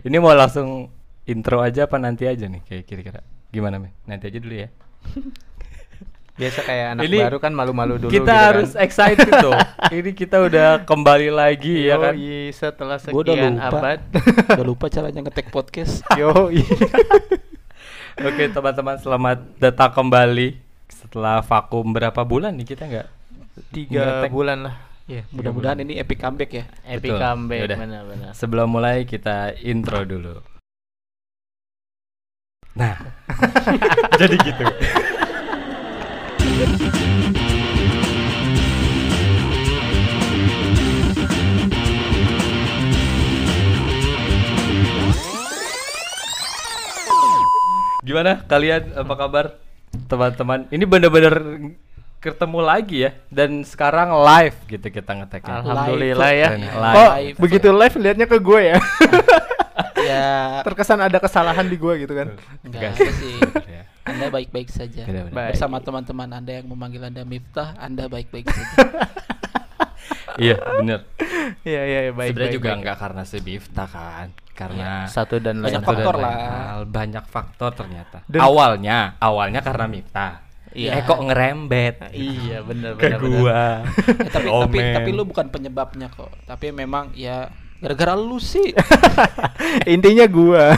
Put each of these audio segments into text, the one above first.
Ini mau langsung intro aja apa nanti aja nih kayak kira-kira? Gimana, Me? Nanti aja dulu ya. Biasa kayak anak Ini baru kan malu-malu dulu kita gitu kan. harus excited dong. Ini kita udah kembali lagi ya kan. Yoi, setelah Gua udah sekian lupa. abad. Udah lupa caranya ngetek podcast. Yo, Oke, teman-teman selamat datang kembali setelah vakum berapa bulan nih kita nggak tiga ngetek. bulan lah. Ya, mudah-mudahan ini epic comeback ya. Epic Betul. comeback Yaudah. benar-benar. Sebelum mulai kita intro dulu. Nah, jadi gitu. Gimana kalian apa kabar teman-teman? Ini bener-bener ketemu lagi ya dan sekarang live gitu kita ngeteknya. Alhamdulillah ya. Live. Oh, Live. begitu live liatnya ke gue ya. ya, Terkesan ada kesalahan di gue gitu kan. enggak Enggak ada sih. Ya. Anda baik-baik saja. Baik. Bersama teman-teman Anda yang memanggil Anda Miftah, Anda baik-baik saja. Iya bener. Iya iya iya, baik. Sebenarnya baik, juga baik. nggak karena si Bifta kan, karena satu dan lain Banyak satu dan faktor lain lah. hal. banyak faktor ternyata. Dan- awalnya, awalnya karena Mifta. Iya. Eh kok ngerembet Iya benar ke benar. benar. gua. Eh, tapi tapi Omen. tapi lu bukan penyebabnya kok. Tapi memang ya gara-gara lu sih. Intinya gua.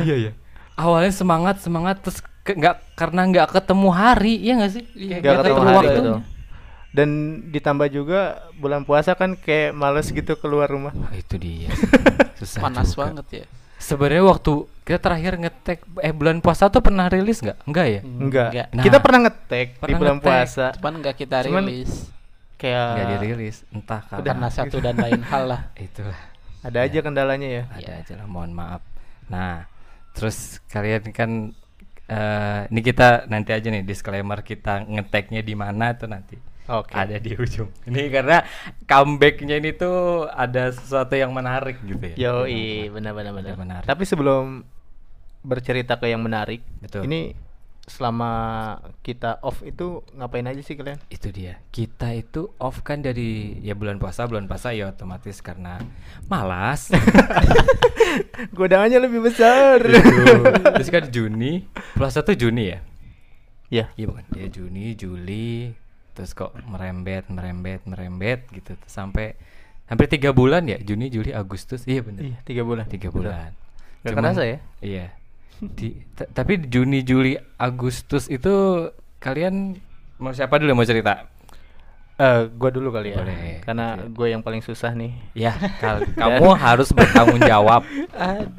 iya iya. Awalnya semangat semangat terus ke- nggak karena nggak ketemu hari, iya nggak sih? Iya, Nggak nggak ketemu ketemu hari, waktu. betul. Dan ditambah juga bulan puasa kan kayak males gitu keluar rumah. Oh, itu dia. Susah Panas juga. banget ya. Sebenarnya waktu kita terakhir ngetek eh bulan puasa tuh pernah rilis nggak? Enggak ya? Enggak. Nah. Kita pernah ngetek di bulan ngetek. puasa. Cuman nggak kita Cuman- rilis. Kayak Nggak dirilis, entah karena Karena satu dan lain hal lah. itulah. ada aja kendalanya ya. ada Iya. aja lah mohon maaf nah terus kalian kan eh ini kita nanti aja nih disclaimer kita ngeteknya di mana tuh nanti Oke. ada di ujung ini karena comebacknya ini tuh ada sesuatu yang menarik gitu ya Yoi, benar-benar benar. Ada menarik. Tapi sebelum bercerita ke yang menarik, Betul. ini selama kita off itu ngapain aja sih kalian? itu dia kita itu off kan dari ya bulan puasa bulan puasa ya otomatis karena malas Godaannya lebih besar. Terus kan Juni puasa tuh Juni ya ya. Iya bukan, ya Juni, Juli, terus kok merembet, merembet, merembet gitu Terus sampai hampir tiga bulan ya Juni, Juli, Agustus, iya bener, Iya, tiga bulan. tiga Betul. bulan. Gak kerasa ya? Iya. Di, ta- tapi di Juni, Juli, Agustus itu kalian mau siapa dulu yang mau cerita? Eh, gua dulu kali ya. Boleh. Karena Oke. gue yang paling susah nih. Ya, kal- kamu harus bertanggung jawab.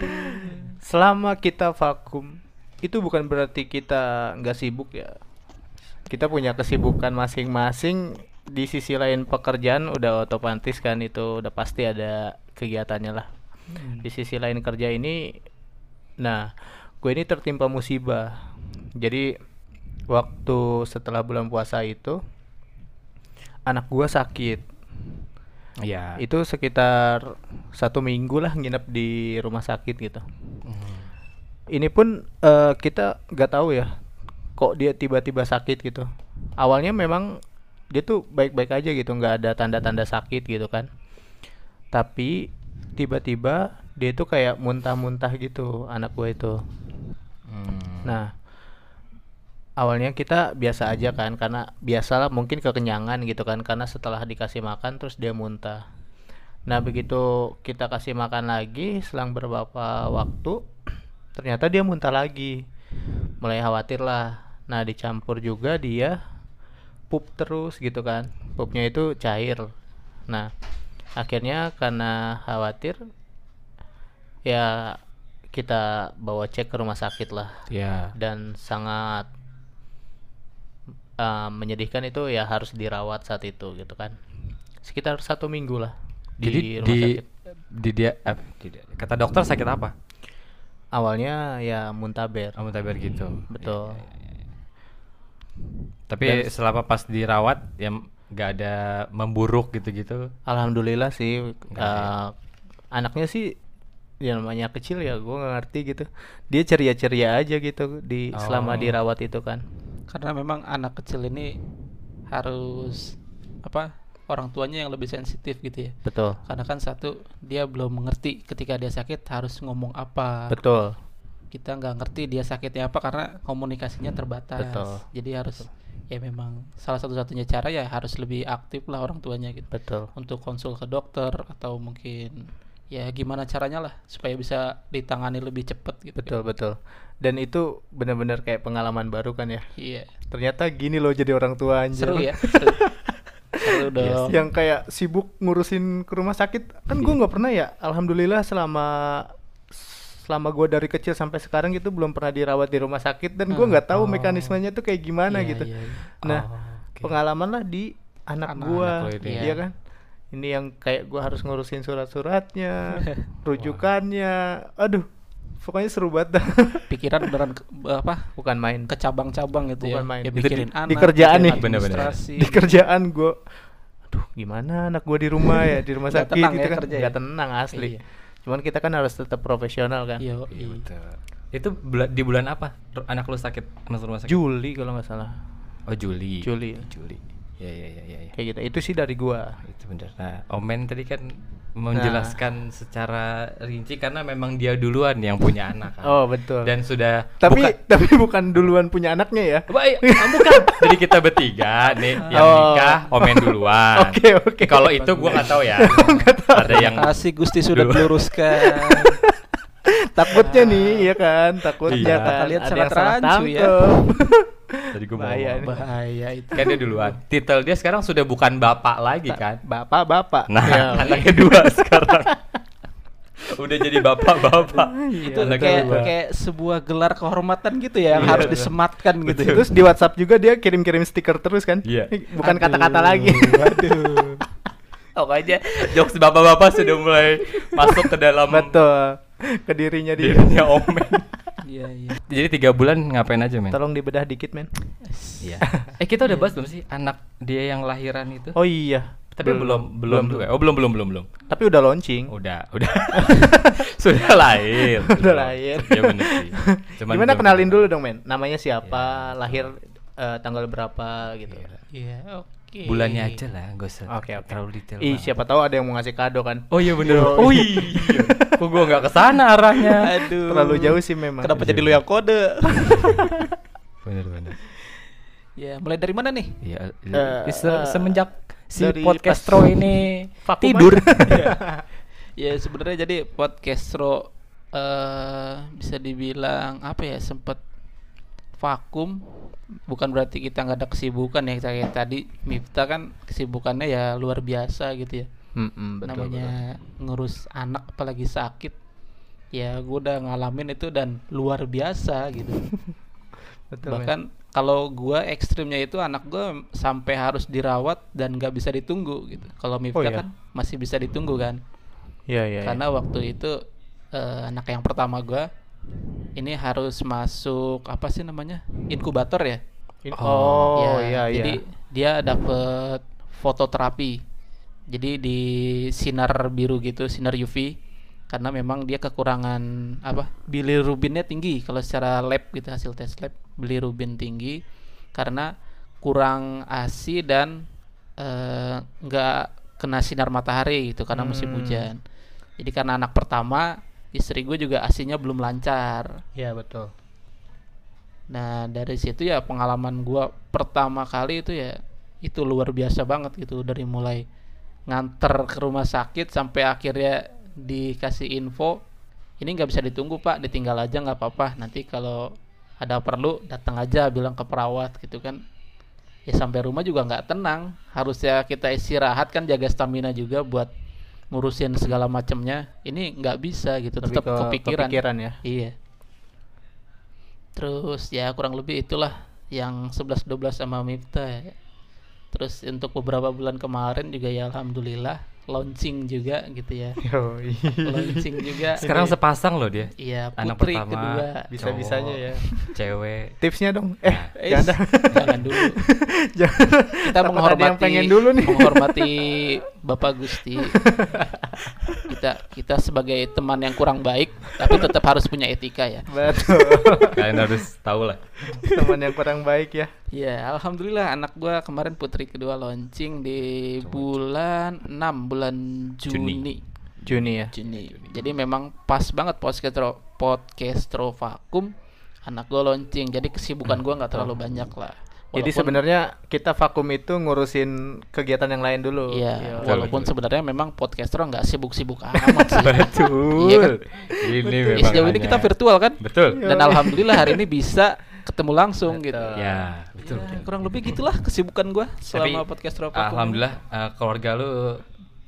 Selama kita vakum, itu bukan berarti kita nggak sibuk ya. Kita punya kesibukan masing-masing. Di sisi lain pekerjaan udah otomatis kan itu udah pasti ada kegiatannya lah. Di sisi lain kerja ini, nah gue ini tertimpa musibah. Jadi waktu setelah bulan puasa itu, anak gua sakit. Iya. Itu sekitar satu minggu lah nginep di rumah sakit gitu Hmm. ini pun eh, kita nggak tahu ya kok dia tiba-tiba sakit gitu. Awalnya memang dia tuh baik-baik aja gitu nggak ada tanda-tanda sakit gitu kan. Tapi tiba-tiba dia tuh kayak muntah-muntah gitu anak gue itu. Hmm. nah awalnya kita biasa aja kan karena biasalah mungkin kekenyangan gitu kan karena setelah dikasih makan terus dia muntah. Nah begitu kita kasih makan lagi selang beberapa waktu ternyata dia muntah lagi. Mulai khawatir lah nah dicampur juga dia pup terus gitu kan pupnya itu cair nah akhirnya karena khawatir ya kita bawa cek ke rumah sakit lah Ya. dan sangat uh, menyedihkan itu ya harus dirawat saat itu gitu kan sekitar satu minggu lah di Jadi rumah di sakit di dia eh, di kata dokter sakit apa? awalnya ya muntaber Kamu tabar gitu. betul Iya, iya, iya. Tapi Dan- selama pas dirawat ya nggak ada memburuk gitu-gitu. alhamdulillah sih ya? uh, anaknya sih ya namanya kecil ya gue nggak ngerti gitu dia ceria-ceria aja gitu di selama Oh. dirawat itu kan Karena memang anak kecil ini harus apa? orang tuanya yang lebih sensitif gitu ya betul karena kan satu dia belum mengerti ketika dia sakit harus ngomong apa betul kita nggak ngerti dia sakitnya apa karena komunikasinya terbatas. Betul. jadi harus ya memang salah satu-satunya cara ya harus lebih aktif lah orang tuanya gitu. Betul. Untuk konsul ke dokter atau mungkin ya gimana caranya lah supaya bisa ditangani lebih cepat gitu. Betul betul. Dan itu benar-benar kayak pengalaman baru kan ya? Iya. Ternyata gini loh jadi orang tua anjir seru ya? Seru, seru dong. yang kayak sibuk ngurusin ke rumah sakit kan gue nggak pernah ya alhamdulillah selama selama gue dari kecil sampai sekarang gitu belum pernah dirawat di rumah sakit dan gue Ah, nggak tahu oh. mekanismenya tuh kayak gimana Iya, gitu iya, iya. nah Oh, oke. pengalaman lah di anak Anak- gue iya kan ini yang kayak gue harus ngurusin surat-suratnya rujukannya aduh pokoknya seru banget dah. pikiran beneran ke- apa bukan main ke cabang-cabang gitu Bukan ya main. ya pikirin di- anak di kerjaan nih. Bener-bener. di kerjaan gue aduh gimana anak gue di rumah ya di rumah sakit tenang gitu ya kan kerja ya? tenang asli Iya. Cuman kita kan harus tetap profesional kan Iya, Iya, iya. betul. Itu bula- di bulan apa? Anak lu sakit masuk rumah sakit? Juli kalau nggak salah Oh Juli. Juli. Juli. Ya ya ya ya. ya. kayak gitu itu sih dari gua Itu benar. Nah, Omen tadi kan menjelaskan secara rinci karena memang dia duluan yang punya anak kan. oh betul Dan sudah tapi buka- tapi bukan duluan punya anaknya ya Baik, ah, bukan. Jadi kita bertiga nih yang Oh. nikah Omen duluan. Oke, oke. Kalau itu gua nggak tahu ya. Ada yang Kasih Gusti sudah Dulu. diluruskan. takutnya nih ya kan takutnya Iya. kan Kalian sangat rancu ya. Tangkep. Tadi gua mau Bahaya. Bahaya itu. kan dia duluan. Titel dia sekarang sudah bukan bapak lagi kan. bapak bapak Nah, Ya, anaknya dua sekarang. Udah jadi bapak-bapak. itu Iya, Anaknya kayak dua. kayak sebuah gelar kehormatan gitu ya yang Iya, harus betul. disematkan gitu. ya. terus di WhatsApp juga dia kirim-kirim stiker terus kan Iya. bukan Aduh, kata-kata lagi Waduh. Pokoknya jokes bapak-bapak sudah mulai masuk ke dalam betul ke dirinya dia dirinya Omen. Iya, iya. Jadi tiga bulan ngapain aja men? tolong dibedah dikit men Iya. Eh kita udah bahas belum sih anak dia yang lahiran itu? oh iya Tapi belum belum juga. Oh belum belum belum belum. tapi udah launching Udah udah sudah lahir. Udah lahir. Ya bener sih. Cuman gimana belum- kenalin dulu dong men namanya siapa Iya. lahir eh, tanggal berapa gitu Iya. Iya, oke. Bulannya aja lah, gak usah Oke, oke. terlalu detail. Ih, banget. siapa tahu ada yang mau ngasih kado kan. Oh iya bener. Oh iya. Kok gua nggak ke sana arahnya? Aduh. Terlalu jauh sih memang. Kenapa jadi lu yang kode? Bener bener. ya, mulai dari mana nih? Iya. Eh, se- semenjak si podcastro ini tidur. aja. ya sebenarnya jadi podcastro eh bisa dibilang apa ya sempat vakum bukan berarti kita nggak ada kesibukan ya kayak tadi Mifta kan kesibukannya ya luar biasa gitu ya Mm-mm, betul, namanya ngurus anak apalagi sakit ya gue udah ngalamin itu dan luar biasa gitu betul. Betul, bahkan kalau gua ekstrimnya itu anak gua sampai harus dirawat dan nggak bisa ditunggu gitu kalau Mifta Oh, iya? kan masih bisa ditunggu kan Iya, iya. karena waktu itu eh, anak yang pertama gua ini harus masuk apa sih namanya? Inkubator ya? In- Oh, oh, Ya, iya, iya. jadi dia dapat fototerapi. Jadi di sinar biru gitu sinar UV karena memang dia kekurangan apa bilirubinnya tinggi. Kalau secara lab gitu hasil tes lab bilirubin tinggi. Karena kurang ASI dan eh, nggak kena sinar matahari gitu karena musim Hmm. hujan. Jadi karena anak pertama istri gue juga asinya belum lancar. Iya, betul. Nah dari situ ya pengalaman gua pertama kali itu ya itu luar biasa banget gitu. Dari mulai nganter ke rumah sakit sampai akhirnya dikasih info ini nggak bisa ditunggu pak ditinggal aja nggak apa-apa. Nanti kalau ada perlu datang aja bilang ke perawat gitu kan. Ya sampai rumah juga nggak tenang. Harusnya kita istirahat kan jaga stamina juga buat ngurusin segala macamnya ini nggak bisa gitu Lebih tetap ke kepikiran kepikiran ya. Iya. Terus ya kurang lebih itulah yang 11 12 sama Mifta ya. Terus untuk beberapa bulan kemarin juga ya alhamdulillah launching juga gitu ya. Yoi. launching juga. Sekarang sepasang loh dia. Iya, Anak putri pertama. kedua. Bisa-bisanya cowok, ya. Cewek. Tipsnya dong. Eh, Eh, jangan. jangan dulu. jangan. Kita Takut menghormati yang pengen dulu nih. menghormati Bapak Gusti. kita kita sebagai teman yang kurang baik tapi tetap harus punya etika ya. Betul. Kalian harus tahu lah. Teman yang kurang baik ya. Ya, alhamdulillah anak gua kemarin putri kedua launching di bulan 6 bulan Juni. Juni. Juni ya. Juni. Jadi memang pas banget podcastro podcastro vakum anak gua launching. Jadi kesibukan gua nggak terlalu banyak lah. Jadi sebenarnya kita vakum itu ngurusin kegiatan yang lain dulu. Iya, Betul, walaupun betul. sebenarnya memang podcastro nggak sibuk-sibuk amat sih. Betul. Iya kan? Ini Ya, memang sejauh ini kita virtual kan? Betul. Dan alhamdulillah hari ini bisa ketemu langsung gitu. Betul. Ya, betul. Ya, kurang lebih gitulah kesibukan gua selama Tapi, podcast Vakum. Alhamdulillah eh, keluarga lu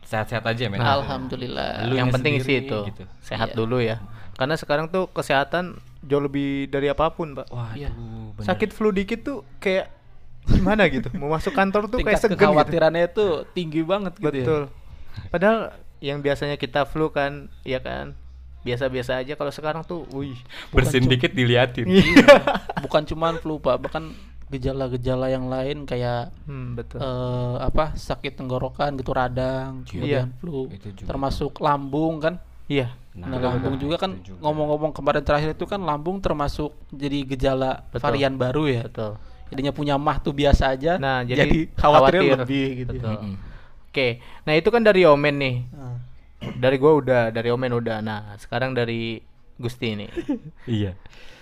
sehat-sehat aja men. Alhamdulillah. Lu yang penting sih itu gitu. sehat Iya. dulu ya. Karena sekarang tuh kesehatan jauh lebih dari apa pun, Pak. Wah, Iya. bener. Sakit flu dikit tuh kayak gimana gitu. Mau masuk kantor tuh kayak segen gitu. kekhawatirannya itu tinggi banget gitu ya. Betul. Padahal yang biasanya kita flu kan, ya kan biasa-biasa aja. Kalau sekarang tuh, wih. bersin dikit diliatin. Iya. Bukan cuman flu, Pak, bahkan gejala-gejala yang lain kayak Hmm, betul. eh, apa sakit tenggorokan gitu radang, kemudian Iya. flu, Itu juga. termasuk lambung kan. Iya. Nah, betul, lambung juga kan ngomong-ngomong kemarin terakhir itu kan lambung termasuk jadi gejala Betul. varian baru ya. Betul. Jadinya punya mah tuh biasa aja. Nah, jadi, khawatir, khawatir. lebih gitu. Betul. Mm-mm. Oke. Nah, itu kan dari Omen nih. Nah, Dari gua udah, dari Omen udah. Nah, sekarang dari Gusti nih. Iya.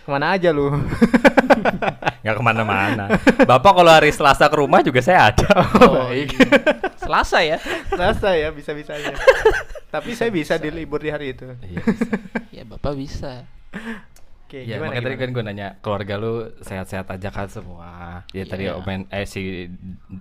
Ke mana aja lu? Nggak ke mana-mana. Bapak kalau hari Selasa ke rumah juga saya ada. Oh, baik. Selasa ya. Rasa ya bisa-bisanya. Tapi saya bisa di libur di hari itu. Iya, bisa. ya Bapak bisa. Oke, Ya, gimana, makanya tadi kan gue nanya keluarga lu sehat-sehat aja kan semua. Ya tadi Iya. Omen eh si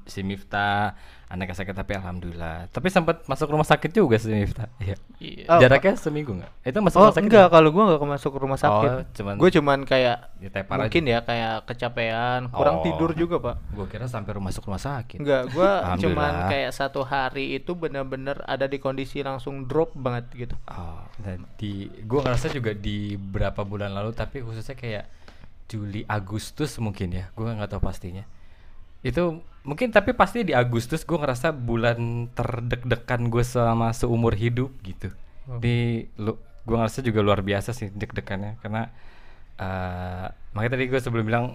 si Miftah anaknya sakit tapi alhamdulillah. Tapi sempat masuk rumah sakit juga si Miftah. Iya. Iya. Oh, Jaraknya seminggu nggak? Itu masuk Oh rumah sakit? enggak, nggak? kalau gua nggak masuk rumah sakit. Oh, cuman- Gue cuman kayak Ditepar mungkin aja. ya kayak kecapean, kurang Oh. tidur juga pak. Gue kira sampai rumah masuk rumah sakit. Enggak, gua Alhamdulillah. cuman kayak satu hari itu benar-benar ada di kondisi langsung drop banget gitu. Oh, dan di gue ngerasa juga di berapa bulan lalu tapi khususnya kayak Juli Agustus mungkin ya gue nggak tahu pastinya itu mungkin tapi pasti di Agustus gue ngerasa bulan terdek-dekan gue selama seumur hidup gitu Oh. di lu gue ngerasa juga luar biasa sih deg-degannya karena eh makanya tadi gue sebelum bilang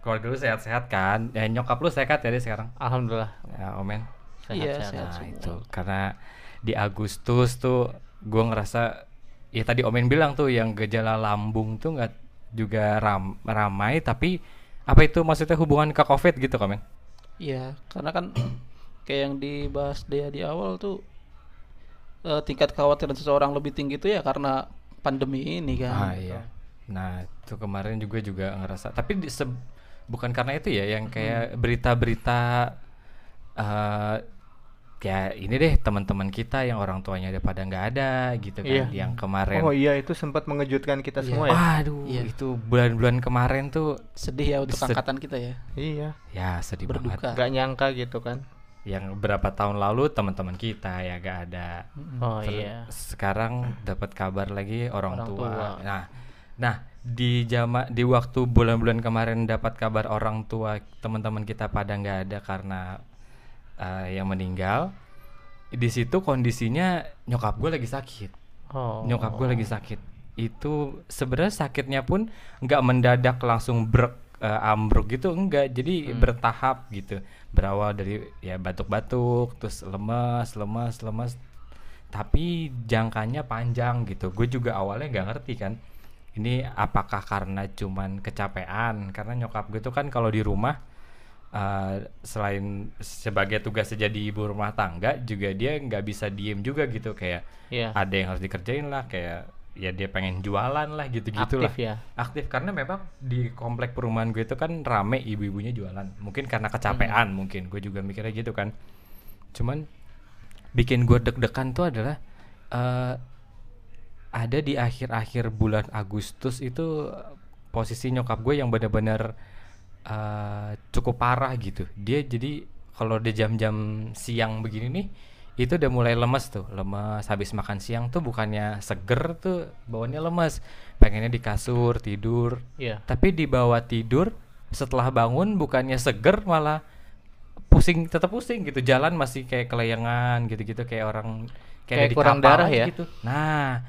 keluarga lu sehat-sehat kan ya nyokap lu sehat ya dia sekarang Alhamdulillah. ya omen Iya, Sehat-sehat. sehat Nah semua. itu karena di Agustus tuh gue ngerasa ya tadi Omen bilang tuh yang gejala lambung tuh nggak juga ram, ramai tapi apa itu maksudnya hubungan ke COVID gitu Komen? Iya, karena kan kayak yang dibahas dia di awal tuh eh, tingkat kekhawatiran seseorang lebih tinggi itu ya karena pandemi ini kan. Ah iya. Nah itu kemarin juga juga ngerasa tapi di, se- bukan karena itu ya yang kayak berita-berita eh ya ini deh teman-teman kita yang orang tuanya udah pada nggak ada gitu kan Iya. yang kemarin Oh iya itu sempat mengejutkan kita Iya. semua ya. Aduh, Iya. itu bulan-bulan kemarin tuh Sedih ya untuk Sed- angkatan kita ya. Iya. ya sedih Berduka. banget. Gak nyangka gitu kan. Yang berapa tahun lalu teman-teman kita ya gak ada. Oh Terus iya. Sekarang dapat kabar lagi orang, Orang tua. tua. Nah, nah di jama di waktu bulan-bulan kemarin dapat kabar orang tua teman-teman kita pada nggak ada karena eh, yang meninggal. Di situ kondisinya nyokap gue lagi sakit. Oh. nyokap gue lagi sakit itu sebenarnya sakitnya pun nggak mendadak langsung brek eh, ambruk gitu enggak jadi bertahap gitu berawal dari ya batuk-batuk terus lemas lemas lemas tapi jangkanya panjang gitu gue juga awalnya nggak ngerti kan ini apakah karena cuman kecapean karena nyokap gue tuh kan kalau di rumah eh, selain sebagai tugasnya jadi ibu rumah tangga juga dia nggak bisa diem juga gitu. Kayak Iya. ada yang harus dikerjain lah kayak ya dia pengen jualan lah gitu gitulah Aktif ya. aktif karena memang di komplek perumahan gue itu kan rame ibu-ibunya jualan. Mungkin karena kecapean mungkin. Gue juga mikirnya gitu kan. Cuman bikin gue deg-degan tuh adalah eh ada di akhir-akhir bulan Agustus itu posisi nyokap gue yang benar-benar eh, cukup parah gitu. Dia jadi kalau di jam-jam siang begini nih itu udah mulai lemes tuh. Lemes habis makan siang tuh bukannya seger tuh bawaannya lemes. Pengennya di kasur tidur. Iya. tapi di bawah tidur setelah bangun bukannya seger malah pusing tetap pusing gitu. Jalan masih kayak kelayangan gitu-gitu kayak orang Kayak di kurang darah ya? gitu. Nah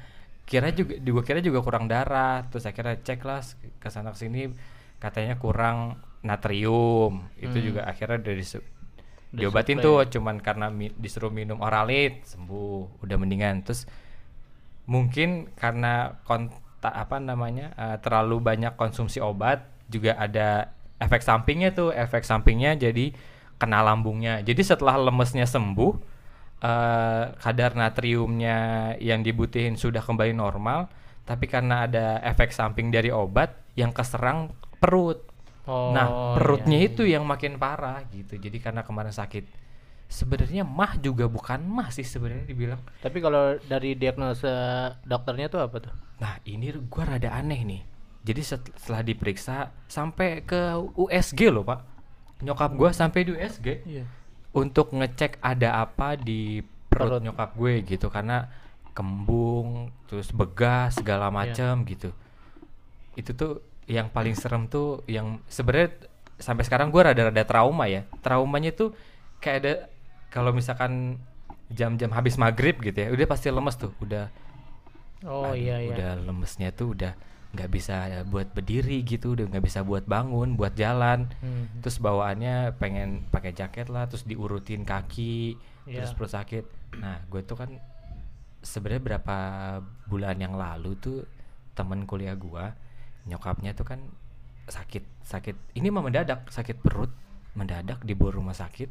kira juga gua kira juga kurang darah. Terus akhirnya cek lah ke sana sini katanya kurang natrium. Itu Hmm. juga akhirnya dari diobatin tuh cuman karena mi- disuruh minum oralit sembuh udah mendingan. Terus mungkin karena kontak apa namanya eh, terlalu banyak konsumsi obat juga ada efek sampingnya tuh efek sampingnya jadi kena lambungnya. Jadi setelah lemesnya sembuh eh, kadar natriumnya yang dibutuhin sudah kembali normal tapi karena ada efek samping dari obat yang keserang perut Oh, nah iya, perutnya iya. itu yang makin parah gitu jadi karena kemarin sakit sebenarnya mah juga bukan mah sih sebenarnya dibilang Tapi kalau dari diagnosa dokternya tuh apa tuh? Nah ini gua rada aneh nih. Jadi set- setelah diperiksa sampai ke USG loh pak. Nyokap gua sampai di USG Iya. untuk ngecek ada apa di perut, Perut. nyokap gue gitu karena kembung terus begas segala Iya. macam gitu. Itu tuh yang paling serem tuh yang sebenarnya sampai sekarang gua rada-rada trauma ya. Traumanya tuh kayak ada kalau misalkan jam-jam habis maghrib gitu ya, udah pasti lemes tuh, udah Oh Aduh, iya iya. Udah lemesnya tuh udah nggak bisa buat berdiri gitu, udah nggak bisa buat bangun, buat jalan. Hmm. Terus bawaannya pengen pakai jaket lah, terus diurutin kaki, terus Iya. perut sakit. Nah, gue tuh kan sebenarnya berapa bulan yang lalu tuh temen kuliah gua nyokapnya tuh kan sakit sakit ini mah mendadak sakit perut mendadak dibawa rumah sakit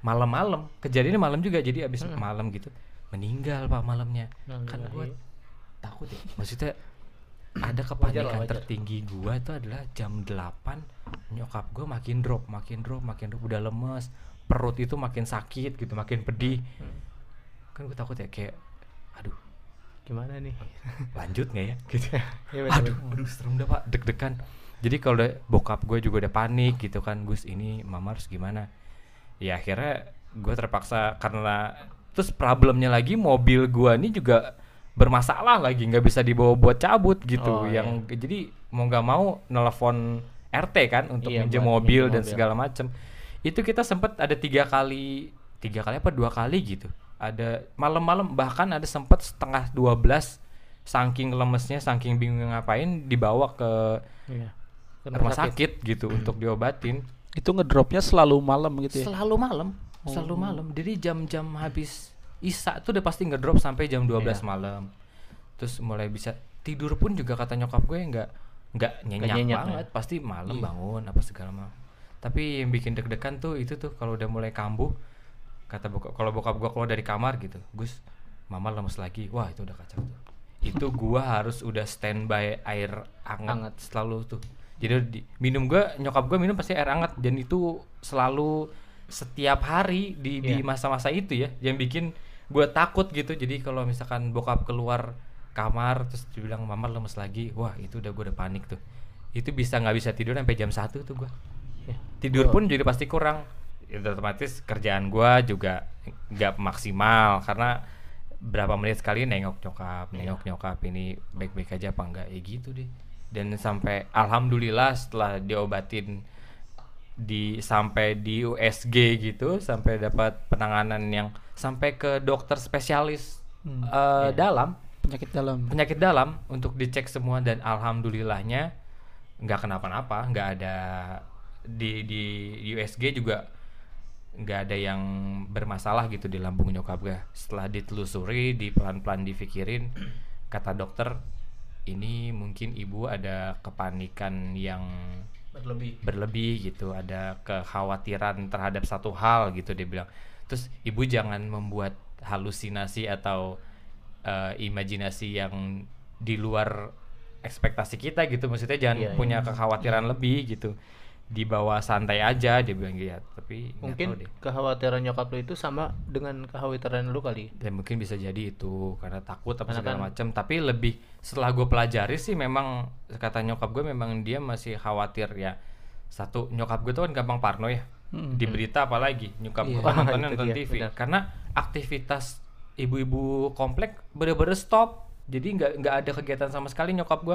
malam-malam kejadiannya malam juga jadi abis Hmm. malam gitu meninggal pak malamnya kan Alhamdulillah, gue iya. takut ya maksudnya ada Wajar kepanikan lah, wajar. tertinggi gua itu adalah jam 8 nyokap gua makin drop makin drop makin drop udah lemes perut itu makin sakit gitu makin pedih Hmm. kan gue takut ya kayak aduh Gimana nih? lanjut nggak ya? Gitu Iya, betul, aduh aduh serem dah pak. Deg-degan. Jadi kalau udah bokap gue juga udah panik gitu kan Gus ini mama harus gimana? Ya akhirnya gue terpaksa karena terus problemnya lagi mobil gua ini juga bermasalah lagi nggak bisa dibawa buat cabut gitu. Oh, yang jadi mau nggak mau nelfon RT kan untuk Iya, minjem mobil dan mobil. segala macem. Itu kita sempet ada tiga kali tiga kali apa dua kali gitu ada malam-malam bahkan ada sempet setengah 12 saking lemesnya saking bingung ngapain dibawa ke Iya. Ke rumah sakit, gitu untuk diobatin Itu ngedropnya selalu malam gitu ya. selalu malam selalu Oh. malam jadi jam-jam habis isa tuh udah pasti ngedrop sampai jam 12 Iya. malam terus mulai bisa tidur pun juga kata nyokap gue nggak nggak nyenyak, nyenyak, banget ya? pasti malam Iya. bangun apa segala macam tapi yang bikin deg-degan tuh itu tuh kalau udah mulai kambuh kata bokap kalau bokap gua keluar dari kamar gitu. Gus mama lemes lagi. Wah itu udah kacau tuh. Itu gua harus udah standby air hangat, Hangat. selalu tuh. Jadi di, minum gua nyokap gua minum pasti air hangat dan itu selalu setiap hari di di Iya. masa-masa itu ya yang bikin gua takut gitu. Jadi kalau misalkan bokap keluar kamar terus dibilang mama lemes lagi wah itu udah gua udah panik tuh. Itu bisa nggak bisa tidur sampai jam satu tuh gua. Iya. tidur Gua- pun jadi pasti kurang itu otomatis kerjaan gua juga nggak maksimal karena berapa menit sekali nengok nyokap nengok nyokap ini baik-baik aja apa enggak ya gitu deh dan sampai alhamdulillah setelah diobatin di sampai di USG gitu sampai dapat penanganan yang sampai ke dokter spesialis Hmm, eh, iya. dalam Penyakit dalam. penyakit dalam untuk dicek semua dan alhamdulillahnya nggak kenapa-napa nggak ada di di USG juga nggak ada yang bermasalah gitu di lambung nyokap gue setelah ditelusuri di pelan-pelan dipikirin kata dokter ini mungkin ibu ada kepanikan yang berlebih. berlebih gitu ada kekhawatiran terhadap satu hal gitu dia bilang. Terus ibu jangan membuat halusinasi atau eh, imajinasi yang di luar ekspektasi kita gitu. Maksudnya jangan Iya, punya kekhawatiran lebih gitu dibawa santai aja dia bilang gitu tapi nggak Mungkin deh. kekhawatiran nyokap lu itu sama dengan kekhawatiran lu kali. dan mungkin bisa jadi itu karena takut apa Karena segala kan- macam tapi lebih setelah gue pelajari sih memang kata nyokap gue memang dia masih khawatir ya satu nyokap gue tuh kan gampang parno ya Mm. di berita apalagi nyokap gue nontonnya itu nonton dia, TV benar. karena aktivitas ibu-ibu komplek bener-bener stop jadi nggak nggak ada kegiatan sama sekali nyokap gue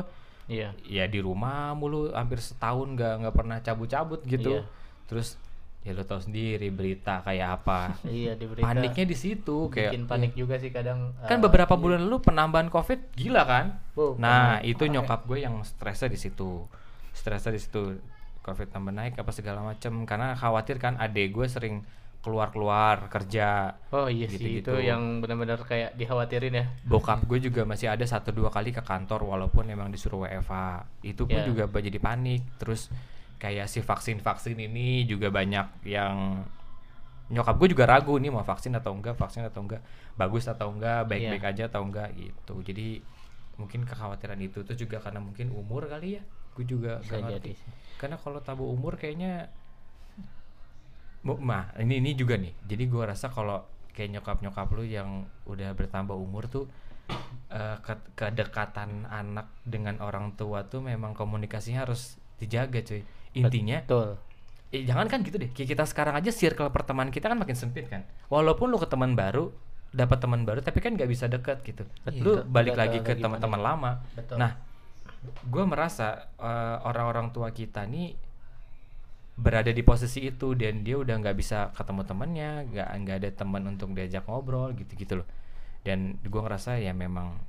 Iya. ya di rumah mulu hampir setahun nggak nggak pernah cabut-cabut gitu. Iya. terus ya lo tau sendiri berita kayak apa. Iya di berita. paniknya di situ kayak bikin panik juga sih kadang. kan eh, beberapa bulan lalu penambahan covid gila kan? Oh, nah itu nyokap gue yang stresnya di situ. Stresnya di situ. Covid tambah naik apa segala macem. Karena khawatir kan adek gue sering keluar keluar kerja Oh iya sih Gitu-gitu. itu yang benar-benar kayak dikhawatirin ya. bokap gue juga masih ada satu dua kali ke kantor walaupun emang disuruh WFH itu pun Ya. juga jadi panik terus kayak si vaksin vaksin ini juga banyak yang nyokap gue juga ragu nih mau vaksin atau enggak vaksin atau enggak bagus atau enggak baik baik Iya. aja atau enggak gitu jadi mungkin kekhawatiran itu tuh juga karena mungkin umur kali ya gue juga Bisa gak jadi ngerti sih. karena kalau tabu umur kayaknya Mah ini ini juga nih jadi gua rasa kalau kayak nyokap nyokap lu yang udah bertambah umur tuh eh, ke- kedekatan anak dengan orang tua tuh memang komunikasinya harus dijaga cuy intinya Betul. eh, jangan kan gitu deh kayak kita sekarang aja circle pertemanan kita kan makin sempit kan walaupun lu ke teman baru dapat teman baru tapi kan nggak bisa deket gitu lu Betul. balik Betul, lagi ke teman-teman lama Betul. nah gue merasa eh, orang-orang tua kita nih berada di posisi itu dan dia udah nggak bisa ketemu temannya nggak nggak ada teman untuk diajak ngobrol gitu-gitu loh dan gue ngerasa ya memang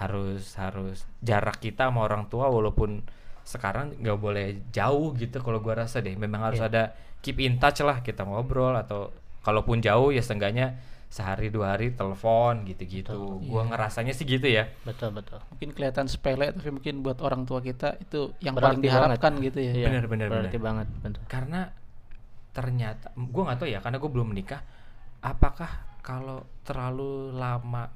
harus harus jarak kita sama orang tua walaupun sekarang nggak boleh jauh gitu kalau gue rasa deh memang harus Iya. ada keep in touch lah kita ngobrol atau kalaupun jauh ya seenggaknya sehari dua hari telepon gitu-gitu Betul. gue Iya. ngerasanya sih gitu ya Betul betul. mungkin kelihatan sepele tapi mungkin buat orang tua kita itu yang Berarti paling diharapkan gitu ya Iya, Benar, benar, Berarti banget betul. karena ternyata gue nggak tahu ya karena gue belum menikah apakah kalau terlalu lama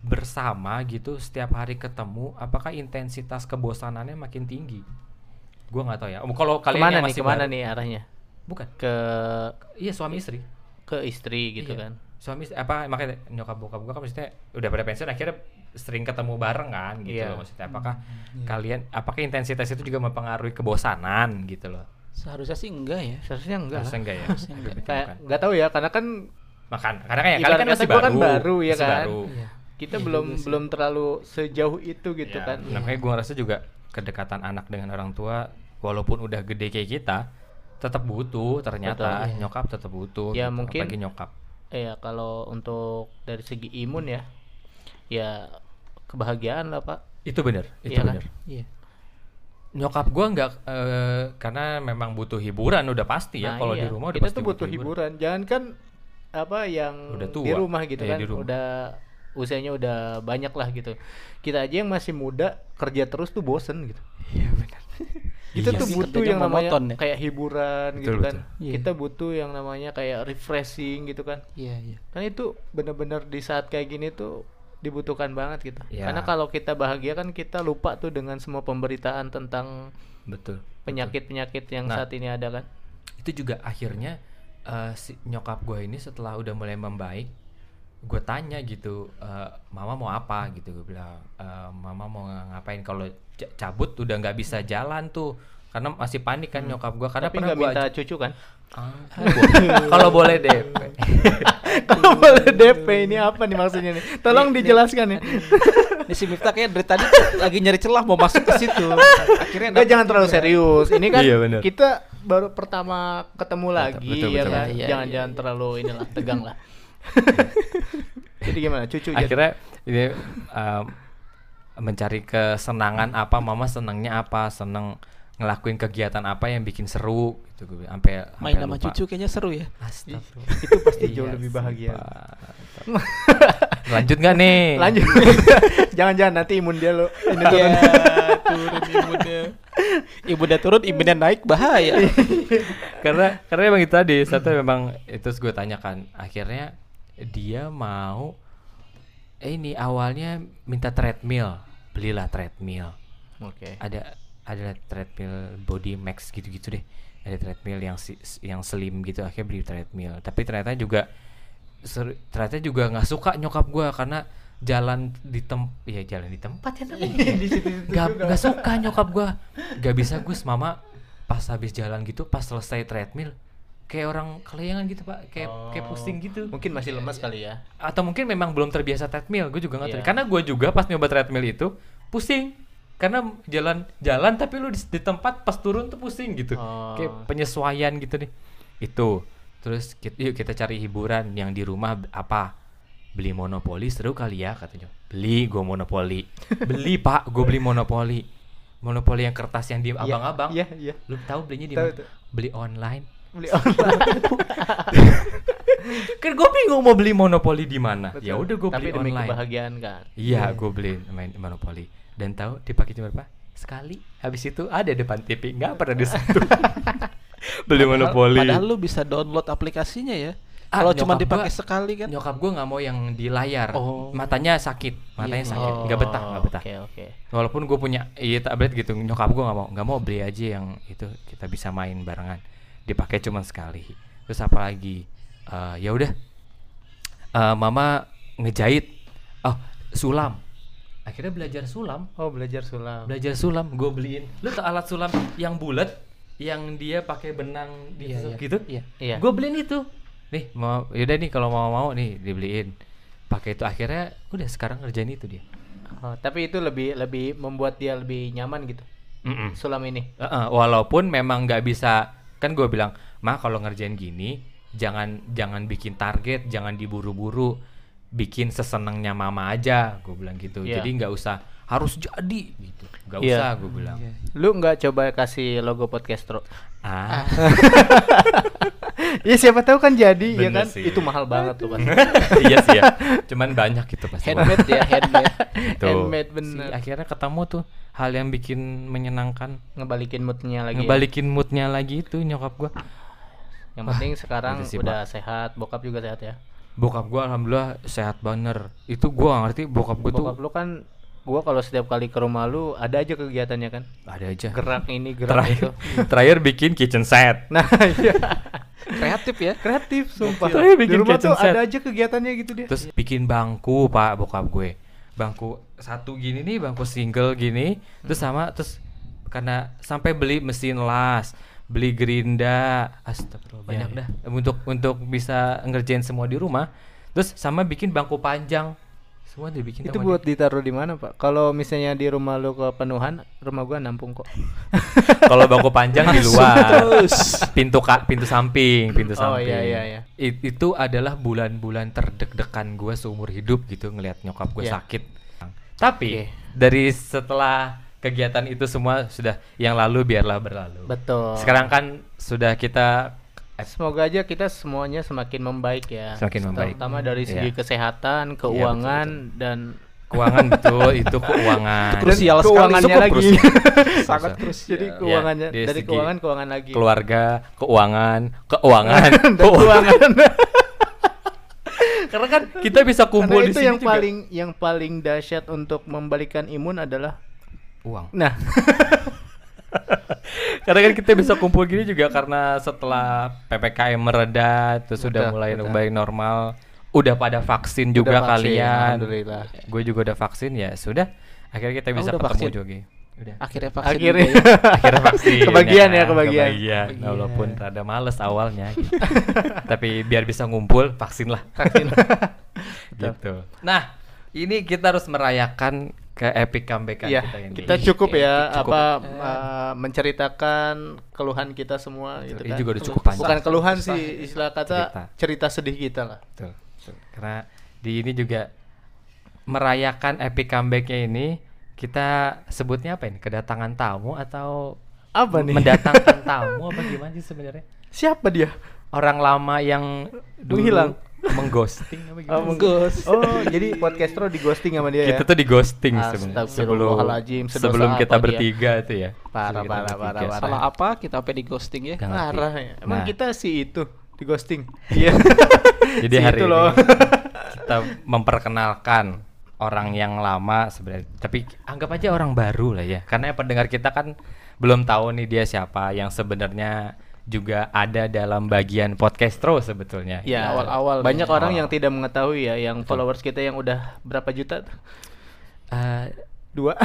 bersama gitu setiap hari ketemu apakah intensitas kebosanannya makin tinggi gue nggak tahu ya kalau kalian ke mana yang nih masih ke mana baru- nih arahnya? bukan Ke iya suami istri ke istri gitu Iya. kan. Suami apa makanya nyokap bokap gue kan maksudnya udah pada pensiun akhirnya sering ketemu bareng kan gitu Iya. loh maksudnya apakah iya. kalian apakah intensitas itu juga mempengaruhi kebosanan gitu loh seharusnya sih enggak ya Seharusnya enggak lah. Harusnya enggak ya Harusnya enggak. Kayak bukan. nggak tahu ya karena kan makan karena kayak kalian kan masih baru kan baru, ya kan? baru. Iya. kita Iya belum belum terlalu sejauh itu gitu Ya, kan. makanya gue ngerasa juga kedekatan anak dengan orang tua walaupun udah gede kayak kita tetap butuh ternyata Betul, iya. nyokap tetap butuh Ya, gitu, mungkin- apalagi nyokap Iya, kalau untuk dari segi imun ya, ya kebahagiaan lah pak. itu bener itu Iya kan? bener iya nyokap gue nggak eh, karena memang butuh hiburan udah pasti ya Nah, kalau iya. di rumah udah kita pasti tuh butuh hiburan. Jangan kan apa yang Udah di tua. rumah gitu Iya, kan, di rumah. udah usianya udah banyak lah gitu. Kita aja yang masih muda kerja terus tuh bosen gitu. iya benar Kita Iya tuh sih. butuh yang namanya ya. kayak hiburan gitu Betul, kan. betul. Iya. Kita butuh yang namanya kayak refreshing gitu kan. iya iya Kan itu bener-bener di saat kayak gini tuh dibutuhkan banget gitu. Ya. Karena kalau kita bahagia kan kita lupa tuh dengan semua pemberitaan tentang betul penyakit-penyakit yang Nah. saat ini ada kan. itu juga akhirnya eh, si nyokap gue ini setelah udah mulai membaik gue tanya gitu eh, mama mau apa gitu gue bilang "Eh, mama mau ngapain kalau cabut udah nggak bisa jalan tuh karena masih panik kan nyokap gue karena Hmm. Tapi pernah nggak gue minta cucu kan? kalau boleh DP Kalau boleh DP ini apa nih maksudnya nih? Tolong dijelaskan ya. ini si Miftah kayak dari tadi tuh lagi nyari celah mau masuk ke situ akhirnya Enggak dapet jangan terlalu serius. Ini kan Iya, bener. kita baru pertama ketemu lagi betul, ya betul, kan. betul. Iya, Jangan iya, jangan iya. terlalu inilah tegang lah. Jadi gimana cucu jadi? akhirnya ini um, mencari kesenangan apa mama senangnya apa seneng ngelakuin kegiatan apa yang bikin seru gitu gue bilang. sampai main sama cucu kayaknya seru ya Astagfirullah. itu pasti jauh Iya lebih bahagia. Lanjut nggak nih? Lanjut. Jangan-jangan nanti imun dia lo ini Iya, turun. turun imunnya imunnya turun imunnya naik bahaya karena karena emang itu tadi satu memang itu gue tanyakan akhirnya dia mau eh, ini awalnya minta treadmill. Belilah treadmill. Oke. ada ada treadmill body max gitu-gitu deh. Ada treadmill yang si, yang slim gitu akhirnya beli treadmill. Tapi ternyata juga ser- ternyata juga nggak suka nyokap gue karena jalan di tem ya jalan di tempat ya namanya. Situ-situ nggak nggak suka nyokap gue nggak bisa gus. Mama pas habis jalan gitu pas selesai treadmill kayak orang kelayangan gitu pak. Kayak kayak pusing gitu. Mungkin masih lemas kali ya. atau mungkin memang belum terbiasa treadmill gue juga nggak tahu. Iya. karena gue juga pas nyoba treadmill itu pusing. Karena jalan jalan tapi lu di, di tempat pas turun tuh pusing gitu. Oh. kayak penyesuaian gitu nih. Itu. Terus kita, yuk kita cari hiburan. Yang di rumah apa? Beli monopoli seru kali ya katanya. Beli gue monopoli. Beli pak gue beli monopoli. Monopoli yang kertas yang di abang-abang. Iya, iya. lu tahu belinya di mana? beli online Beli online. kan gue bingung mau beli monopoli di mana ya udah gue beli demi online kebahagiaan kan. Iya, gue beli main monopoli. Dan tahu dipakai cuma berapa? Sekali. Habis itu ada depan TV, nggak pernah disentuh. beli monopoli. Padahal lu bisa download aplikasinya ya. Ah, Kalau cuma dipakai gua- sekali kan. Nyokap gue nggak mau yang di layar. Oh. Matanya sakit, matanya Iya, sakit, Oh, nggak betah, nggak betah. Oke, oke. Walaupun gue punya iya tablet gitu, nyokap gue nggak mau, nggak mau beli aja yang itu kita bisa main barengan. Dipakai cuma sekali. Terus apa lagi? Eh, ya udah, Eh, mama ngejahit. Oh, sulam. Akhirnya belajar sulam. Oh, belajar sulam. belajar sulam gue beliin lu tau alat sulam yang bulat yang dia pakai benang di Iya, iya. gitu Iya. Iya. gue beliin itu nih mau yaudah nih kalau mau mau nih dibeliin pakai itu akhirnya udah sekarang ngerjain itu dia Oh, tapi itu lebih lebih membuat dia lebih nyaman gitu. Mm-mm. Sulam ini. Heeh, walaupun memang nggak bisa kan gue bilang mah kalau ngerjain gini jangan jangan bikin target jangan diburu-buru. Bikin sesenangnya mama aja. Gue bilang gitu. Iya. jadi nggak usah harus jadi gitu nggak Iya. usah gue bilang Iya. Lu nggak coba kasih logo podcastro? ah ya siapa tahu kan jadi ya kan. sih. Itu mahal banget tuh pasti. iya sih ya cuman banyak gitu pasti Handmade ya, handmade. Tuh. Handmade Si- bener. akhirnya ketemu tuh hal yang bikin menyenangkan Ngebalikin moodnya lagi. ya. ngebalikin moodnya lagi itu nyokap gua Yang penting sekarang udah sih, udah sehat, bokap juga sehat ya. bokap gua alhamdulillah sehat bener itu gua nggak ngerti bokap gua tuh Bokap lu kan gua kalau setiap kali ke rumah lu ada aja kegiatannya kan. ada aja Gerak ini, gerak terakhir itu. terakhir bikin kitchen set Nah, iya. Kreatif ya. Kreatif sumpah. Terakhir Di bikin rumah kitchen tuh set. ada aja kegiatannya gitu dia. terus bikin bangku pak bokap gue bangku satu gini nih bangku single gini terus sama terus karena sampai beli mesin las beli gerinda astagfirullah banyak Iya, dah untuk untuk bisa ngerjain semua di rumah terus sama bikin bangku panjang semua dibikin itu buat ditaruh di mana, Pak? Kalau misalnya di rumah lu kepenuhan, rumah gua nampung kok. kalau bangku panjang di luar Terus. pintu kak pintu samping pintu Oh, samping iya, iya, iya. I- itu adalah bulan-bulan terdek-dekan gue seumur hidup gitu ngelihat nyokap gue Iya. sakit tapi Oke. dari setelah kegiatan itu semua sudah yang lalu biarlah berlalu Betul. sekarang kan sudah kita Semoga aja kita semuanya semakin membaik ya. Semakin membaik. Terutama dari segi Iya. kesehatan, keuangan dan keuangan betul itu keuangan Itu krusial sekali. keuangannya lagi. krusial. Sangat Krusial. Jadi Ya, keuangannya dari dari keuangan keuangan lagi. keluarga keuangan keuangan dan keuangan. keuangan. karena kan kita bisa kumpul Karena di itu sini yang juga. paling yang paling dahsyat untuk membalikan imun adalah uang nah Karena kan kita bisa kumpul gini juga karena setelah PPKM mereda terus sudah mulai kembali normal, udah pada vaksin juga Udah vaksin, kalian. alhamdulillah. Gue juga udah vaksin ya, sudah. Akhirnya kita Oh, bisa udah ketemu vaksin? juga. Udah. Akhirnya vaksin akhirnya juga ya. Akhirnya vaksin. kebagian ya kebagian Kebagian. Kebagian. Walaupun rada males awalnya gitu. Tapi biar bisa ngumpul vaksin lah. vaksin gitu. Nah, ini kita harus merayakan ke epic comeback Iya, kita ini. kita cukup ya Cukup. apa uh, menceritakan keluhan kita semua gitu Ini kan. juga udah cukup panjang. Bukan keluhan Kesah. sih, istilah kata Cerita. cerita. sedih kita lah. Betul, betul. Karena di ini juga merayakan epic comebacknya ini kita sebutnya apa ini? Kedatangan tamu atau Apa nih? mendatangkan tamu apa gimana sih sebenarnya? Siapa dia? Orang lama yang dulu Menghilang. Mengghosting apa gimana? Oh, sih? Menggos. Oh, jadi podcastro di ghosting sama dia kita ya? tuh di ghosting sebenarnya sebelum sedosa sebelum kita apa dia? bertiga itu ya. Parah, kita parah, bertiga. parah, parah. Salah apa kita apa di ghosting ya? Parah ya. Emang Nah. kita sih itu di ghosting. Iya. Jadi Si hari itu ini loh. kita memperkenalkan orang yang lama sebenarnya. Tapi anggap aja orang baru lah ya. Karena pendengar kita kan belum tahu nih dia siapa yang sebenarnya juga ada dalam bagian podcastro sebetulnya. Ya, awal-awal banyak nih. orang Awal. yang tidak mengetahui ya, yang followers kita yang udah berapa juta? Eh, Dua.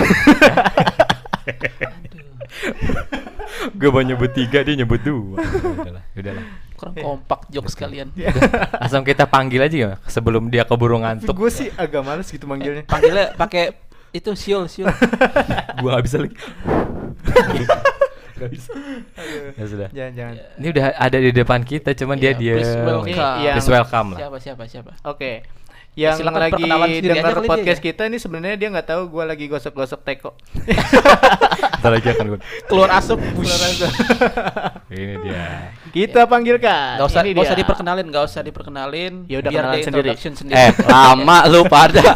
gue mau nyebut tiga dia nyebut dua. udahlah, udahlah. Kurang kompak jokes kalian. Langsung kita panggil aja ya sebelum dia keburu ngantuk. gue sih agak males gitu manggilnya. Panggilnya pakai itu siul siul. gue gak bisa lagi. Gak bisa. Ya sudah. Jangan jangan. Ini udah ada di depan kita, cuman dia Iya, dia. please welcome. Iya. Please welcome lah. Siapa siapa siapa? Oke. Yang lagi dengar dia podcast ya. kita ini sebenarnya dia nggak tahu gua lagi gosok-gosok teko. Ntar lagi akan gue. Keluar asap. Ini dia. Kita panggilkan. Gak usah, Ini gak usah diperkenalin, gak usah diperkenalin. Ya udah biar kenalan sendiri. introduction sendiri. Eh, lama lu pada.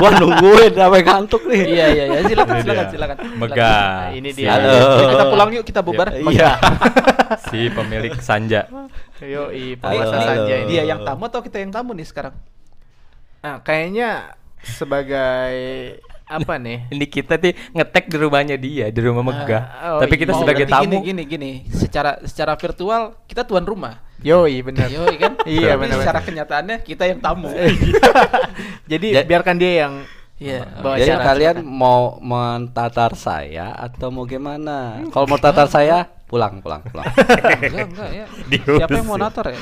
gua nungguin sampai ngantuk nih. iya iya iya, silakan silakan silakan. Megah. Nah, ini dia. Halo. Kita pulang yuk, kita bubar. Iya. Si pemilik Sanja. Yo, i saja ini. Dia yang tamu atau kita yang tamu nih sekarang? Nah, kayaknya sebagai apa nih? Ini kita nih ngetek di rumahnya dia, di rumah Megah. Ah, oh Tapi kita iya. sebagai berarti tamu. Gini gini gini, secara secara virtual kita tuan rumah. Yoi, benar. Yoi kan? Iya, Tapi benar. Secara kenyataannya kita yang tamu. Jadi Ja- biarkan dia yang Iya. bawa Jadi kalian mau mentatar saya atau mau gimana? Kalau mau tatar saya, pulang, pulang, pulang. enggak enggak ya. Siapa yang mau ya. natar ya?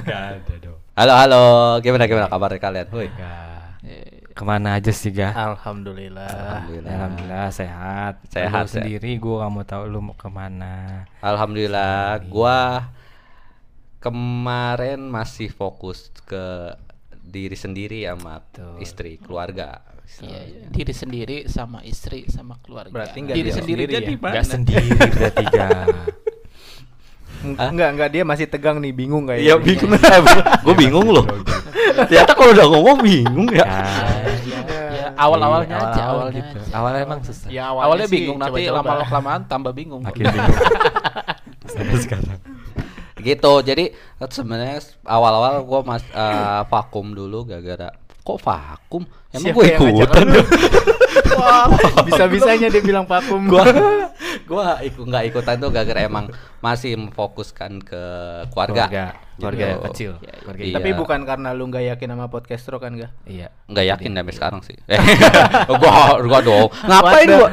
Gak ada dong. Halo, halo. Gimana gimana kabarnya kalian? Woi. Gak. Eh, Ke mana aja sih Gah? Alhamdulillah. Alhamdulillah. Alhamdulillah sehat. Sehat, Lu sendiri gue gak mau tahu lu mau ke mana. Alhamdulillah, gua kemarin masih fokus ke diri sendiri sama Betul. istri, keluarga. Iya, iya. diri sendiri sama istri sama keluarga. Berarti nggak diri dia sendiri sendiri jadi ya? mana? Gak sendiri berarti Gah. Enggak, enggak dia masih tegang nih, bingung kayak. Iya bingung, gue bingung loh. Ternyata kalau udah ngomong bingung ya. Ya, ya, awal-awalnya Iya, aja, awal awalnya gitu. Awalnya emang susah. Ya Awalnya, sih bingung, nanti coba-coba. lama kelamaan tambah bingung. Makin bingung. Sampai sekarang. gitu jadi sebenarnya awal-awal gue mas eh, vakum dulu gara-gara kok vakum emang gue ikutan lu? Wah, bisa-bisanya dia bilang vakum. gue gue ikut nggak ikutan tuh gara-gara emang masih memfokuskan ke keluarga. Keluarga, keluarga Gitu. kecil. Iya, iya. Keluarga Iya. Tapi bukan karena lu nggak yakin sama podcastro kan, gak? Iya. nggak yakin sampai sekarang sih eh, gua gua dong ngapain gua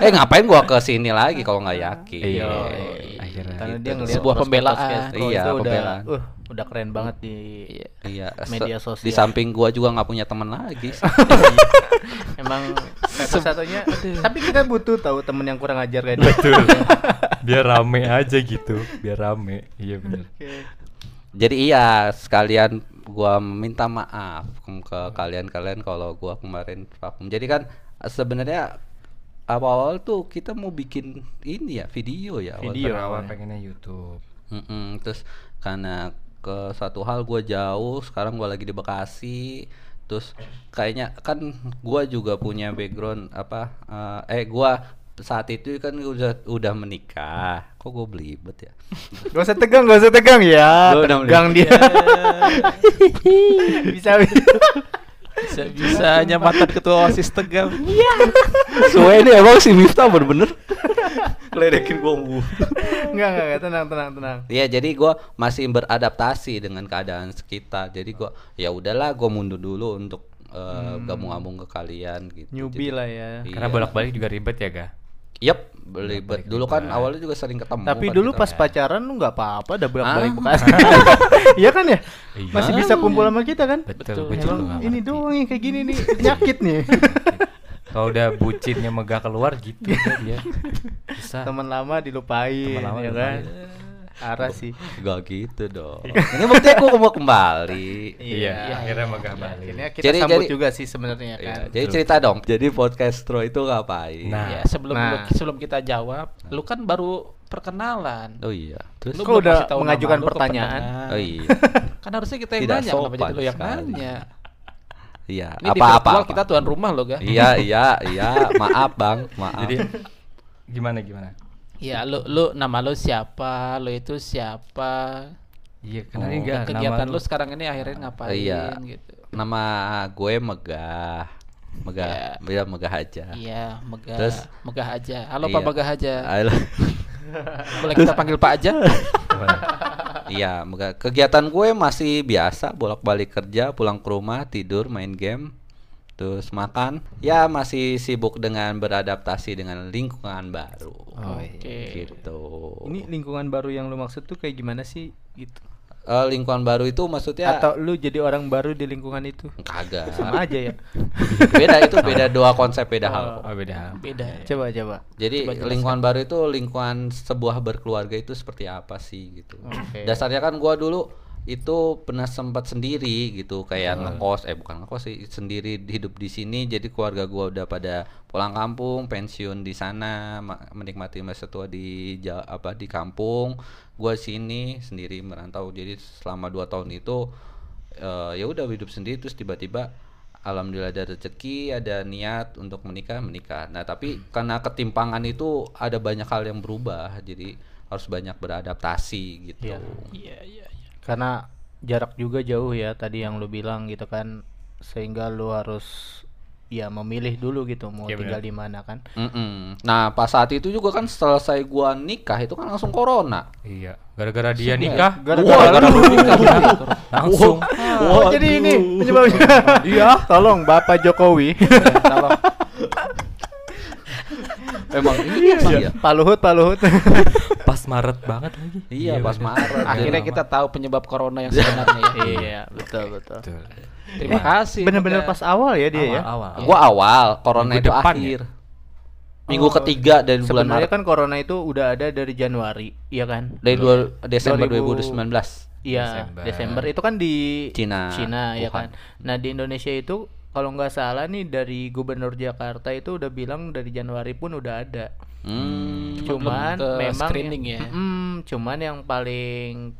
eh ngapain gua ke sini lagi kalau nggak yakin Iya. Iya. Akhirnya. Karena gitu. dia ngeliat Sebuah pembelaan. Iya, itu udah, pembelaan. uh, udah keren banget di Iya. iya Media sosial. di samping gua juga nggak punya teman lagi sih. Emang satu-satunya. Tapi kita butuh tahu temen yang kurang ajar kayak dia. Betul. Biar rame aja gitu. Biar rame. Iya bener. Jadi iya sekalian gua minta maaf ke- kalian-kalian kalau gua kemarin vakum. Jadi kan sebenarnya awal-awal tuh kita mau bikin ini ya video ya. awal- Video. Awal awalnya. pengennya YouTube. Mm-mm, terus karena ke satu hal gua jauh, sekarang gua lagi di Bekasi. Terus kayaknya kan gua juga punya background apa eh, eh gua saat itu kan udah udah menikah. Kok gue belibet ya? Gak usah tegang, gak usah tegang ya. Gua tegang dia. bisa Bisa bisanya mantan ketua OSIS tegang. Soalnya ini emang si Miftah bener-bener Ledekin gua mulu. Enggak, enggak, enggak, tenang, tenang, tenang. Iya, jadi gua masih beradaptasi dengan keadaan sekitar. Jadi gua ya udahlah gua mundur dulu untuk eh, gabung-gabung ke kalian gitu. Newbie Jadi- lah ya. Iya. Karena bolak-balik juga ribet ya, Ga? Yep, belibet. Dulu kan awalnya juga sering ketemu. Tapi kan dulu kita. pas pacaran lu nggak apa-apa, udah bolak-balik Ah. Bekasi. Iya kan ya? Iya. Masih bisa kumpul sama kita kan? Betul, Betul. Emang ini doang yang kayak gini nih, penyakit nih. Kalau udah bucinnya megah keluar gitu udah dia. Bisa. Teman lama dilupain, Teman lama ya dilupain. kan? Arah sih. Gak gitu dong. Ini buktinya gua mau kembali. Iya, Iya, akhirnya iya, megah iya. balik. Akhirnya kita Jadi- sambut jadi- juga sih sebenarnya Iya, kan. jadi cerita dong. Jadi podcastro itu ngapain? Nah. Ya, sebelum Nah. sebelum kita jawab, lu kan baru perkenalan. Oh iya. Terus Lu Kok udah tahu mengajukan lu pertanyaan? Oh iya. Kan harusnya kita yang Tidak nanya, kenapa sopan jadi lu yang sekali. nanya? Iya, Ini apa-apa. kita tuan rumah loh, ga? Iya, iya, iya. Maaf, Bang. Maaf. Jadi gimana gimana? Ya, lu lu nama lu siapa? Lu itu siapa? Iya, Oh, kenalin Dan gak kegiatan lu sekarang ini akhirnya ngapain Iya. gitu. Nama gue Megah. Megah, ya Megah aja. Iya, megah. Terus- megah aja. Halo Pak Iya. Megah aja. Halo. Boleh kita panggil Pak aja? Iya, Megah. Kegiatan gue masih biasa, bolak-balik kerja, pulang ke rumah, tidur, main game, terus makan. Ya, masih sibuk dengan beradaptasi dengan lingkungan baru. Oh. Oke. Gitu. Ini lingkungan baru yang lu maksud tuh kayak gimana sih gitu? eh, lingkungan baru itu maksudnya Atau lu jadi orang baru di lingkungan itu? kagak. Sama aja ya. beda itu beda dua konsep beda hal. Oh, beda. beda ya. Coba coba. Jadi lingkungan baru itu lingkungan sebuah berkeluarga itu seperti apa sih gitu. Oke. Dasarnya kan gua dulu itu pernah sempat sendiri gitu kayak ngekos eh bukan ngekos sih sendiri hidup di sini. Jadi keluarga gua udah pada pulang kampung pensiun di sana ma- menikmati masa tua di apa di kampung. Gua sini sendiri merantau. Jadi selama dua tahun itu eh, ya udah hidup sendiri. Terus tiba-tiba alhamdulillah ada rezeki ada niat untuk menikah menikah. Nah tapi karena ketimpangan itu ada banyak hal yang berubah. Jadi harus banyak beradaptasi gitu. Iya. Iya, iya, iya. Karena jarak juga jauh ya tadi yang lu bilang gitu kan sehingga lu harus ya memilih dulu gitu mau Iya, tinggal di mana kan. Mm-mm. Nah pas saat itu juga kan selesai gua nikah itu kan langsung corona. Iya, gara-gara dia nikah, Gara-gara lu nikah langsung. Oh, jadi ini penyebabnya. Iya, tolong Bapak Jokowi. Tolong. Emang iya sih ya. Pak Luhut, Pak Luhut. Pas Maret banget lagi. Iya pas Maret. Akhirnya Dan- kita tahu penyebab corona yang sebenarnya ya. iya, betul betul. Betul. Terima kasih. Bener-bener pas awal ya dia ya. Awal. Gua awal, corona Minggu itu depan akhir. ya? Minggu Oh, ketiga dari bulan Sebenarnya Maret kan corona itu udah ada dari Januari, iya kan? dari dua, Desember 2000 2019. Iya, Desember. Desember. itu kan di Cina, Cina ya kan. Nah, di Indonesia itu kalau nggak salah nih dari Gubernur Jakarta itu udah bilang dari Januari pun udah ada. Hmm. Cuman memang screening ya. Mm, cuman yang paling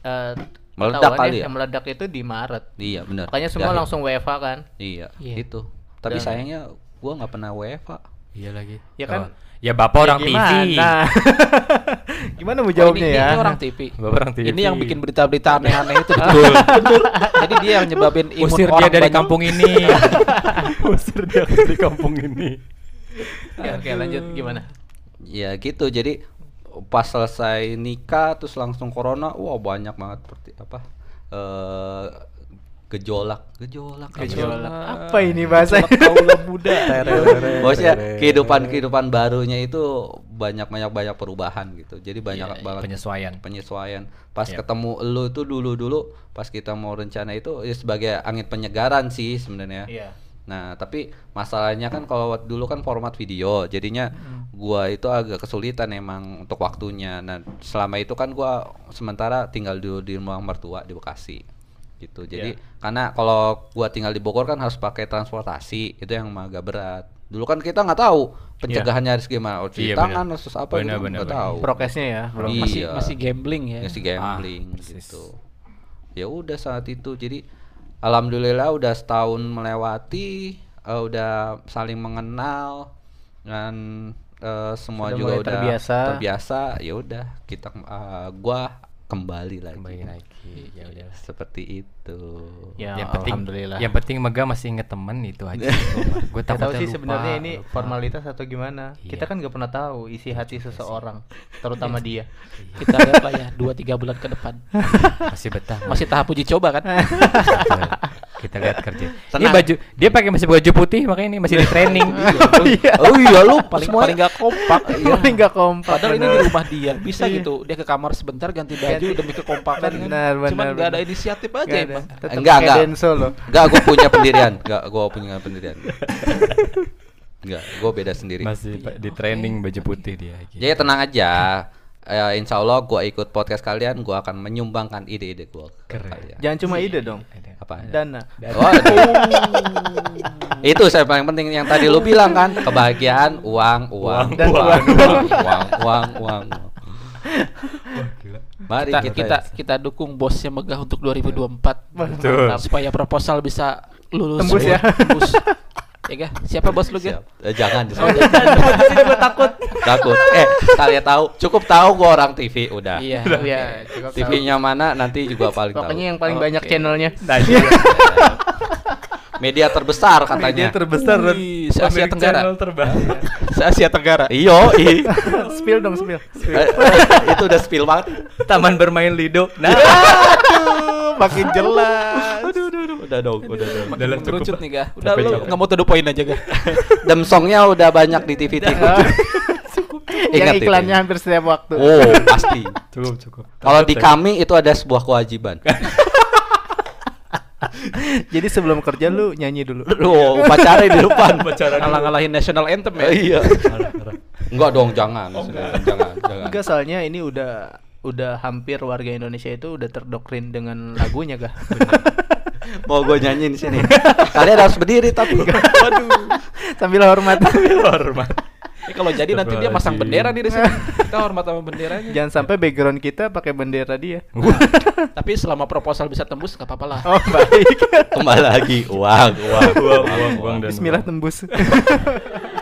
eh, Meledak ketahuan kali ya? yang meledak itu di Maret. Iya benar. Makanya semua akhir. langsung WFA kan. Iya, Iya. itu. Tapi Dan- sayangnya gua nggak pernah WFA. Iya lagi. Ya kan? Oh. Ya bapak orang TV. gimana? gimana mau Oh, jawabnya ini, ya? ini orang TV. Bapak orang TV. Ini yang bikin berita-berita aneh-aneh itu betul. betul. Jadi dia yang nyebabin imun Usir dia orang dari banyak. kampung ini. Usir dia dari kampung ini. Oke, oke, lanjut gimana? Ya gitu. Jadi pas selesai nikah terus langsung corona, wah banyak banget seperti apa? eh gejolak, gejolak? Gejolak. Apa ini bahasa? Kaula muda. Maksudnya kehidupan kehidupan barunya itu banyak banyak banyak perubahan gitu. Jadi banyak Iya, banget Penyesuaian. penyesuaian. Pas Iya. ketemu lu itu dulu dulu pas kita mau rencana itu ya sebagai angin penyegaran sih sebenarnya. Iya. Nah, tapi masalahnya kan kalau dulu kan format video, jadinya gua itu agak kesulitan emang untuk waktunya. Nah, selama itu kan gua sementara tinggal di, di rumah mertua di Bekasi. Gitu. Jadi karena kalau gua tinggal di Bogor kan harus pakai transportasi, itu yang agak berat. Dulu kan kita nggak tahu pencegahannya harus gimana, oh, cuci Iya, tangan, benar. harus apa Benar, gitu nggak tahu. Prokesnya ya, belum. Iya. Masih masih gambling ya. Ya si gambling Ah, gitu. Ya udah saat itu jadi alhamdulillah udah setahun melewati, eh, udah saling mengenal dan eh, semua Sudah juga udah terbiasa. terbiasa. Ya udah kita eh, gua kembali lagi. Kembali lagi. Ya udah. Seperti itu. Ya, yang penting alhamdulillah. yang penting Mega masih inget temen itu aja. Gue Gak tahu sih sebenarnya ini lupa. formalitas atau gimana. Iya. Kita kan nggak pernah tahu isi hati seseorang, terutama dia. Kita lihat lah ya 2 3 bulan ke depan. masih betah. Masih tahap uji coba kan? Kita lihat kerja. Ini Tenang. baju dia pakai masih baju putih makanya ini masih di training. Oh iya lu paling paling gak kompak. Paling nggak kompak. Padahal ini bener. di rumah dia bisa gitu. Dia ke kamar sebentar ganti baju demi kekompakan kan. Benar, Cuman benar, gak ada benar. inisiatif aja ada. emang. Tetep Enggak, enggak. Loh. Enggak, gua punya pendirian. Enggak, gua punya pendirian. Enggak, gua beda sendiri. masih di training baju putih dia. gitu. Jadi tenang aja. Eh, insya Allah gua ikut podcast kalian, gua akan menyumbangkan ide-ide gua ke Keren. kalian. Jangan cuma ide dong. Apa? Dana. Oh, itu saya paling penting yang tadi lu bilang kan, kebahagiaan, uang, uang, Dan uang, uang. uang, uang, uang, uang. Mari Kita, kita, kita kita dukung bosnya Megah untuk 2024 Betul. supaya proposal bisa lulus Tembus ya. tembus. ya Gah? siapa bos lu? Siap. Eh, jangan Oh, disebut. Sini gua takut. takut. Eh, kalian tahu, cukup tahu gua orang TV udah. iya Iya, cukup tahu. TV-nya mana nanti juga paling tahu. Pokoknya yang paling Oke. banyak channelnya. Media terbesar katanya. terbesar dan Wih, se Asia Tenggara se Asia Tenggara Iyo, i. spill dong, spill. Eh, itu udah spill banget. Taman bermain Lido. Nah, Aduh, makin jelas. Udah dong, udah dong. Udah lah, cukup kerucut nih Gah udah lu capek. nggak mau to the point aja Gah Demsongnya udah banyak di TV TV. yang Ingat itu. iklannya hampir setiap waktu. Oh, pasti. Cukup cukup. Kalau di kami itu ada sebuah kewajiban. Jadi sebelum kerja lu nyanyi dulu. Loh, upacara di depan. Ngalah-ngalahin national anthem ya. Iya. Enggak dong, jangan. Jangan, jangan. Enggak soalnya ini udah udah hampir warga Indonesia itu udah terdoktrin dengan lagunya gak? Mau gue nyanyiin di sini. Kalian harus berdiri tapi. Waduh. Sambil hormat. hormat. Ini kalau jadi nanti dia masang bendera nih di sini. Kita hormat sama benderanya. Jangan sampai background kita pakai bendera dia. Tapi selama proposal bisa tembus nggak apa-apa lah. Oh baik. Kembali lagi uang, uang, Uang, uang, uang dan Bismillah tembus.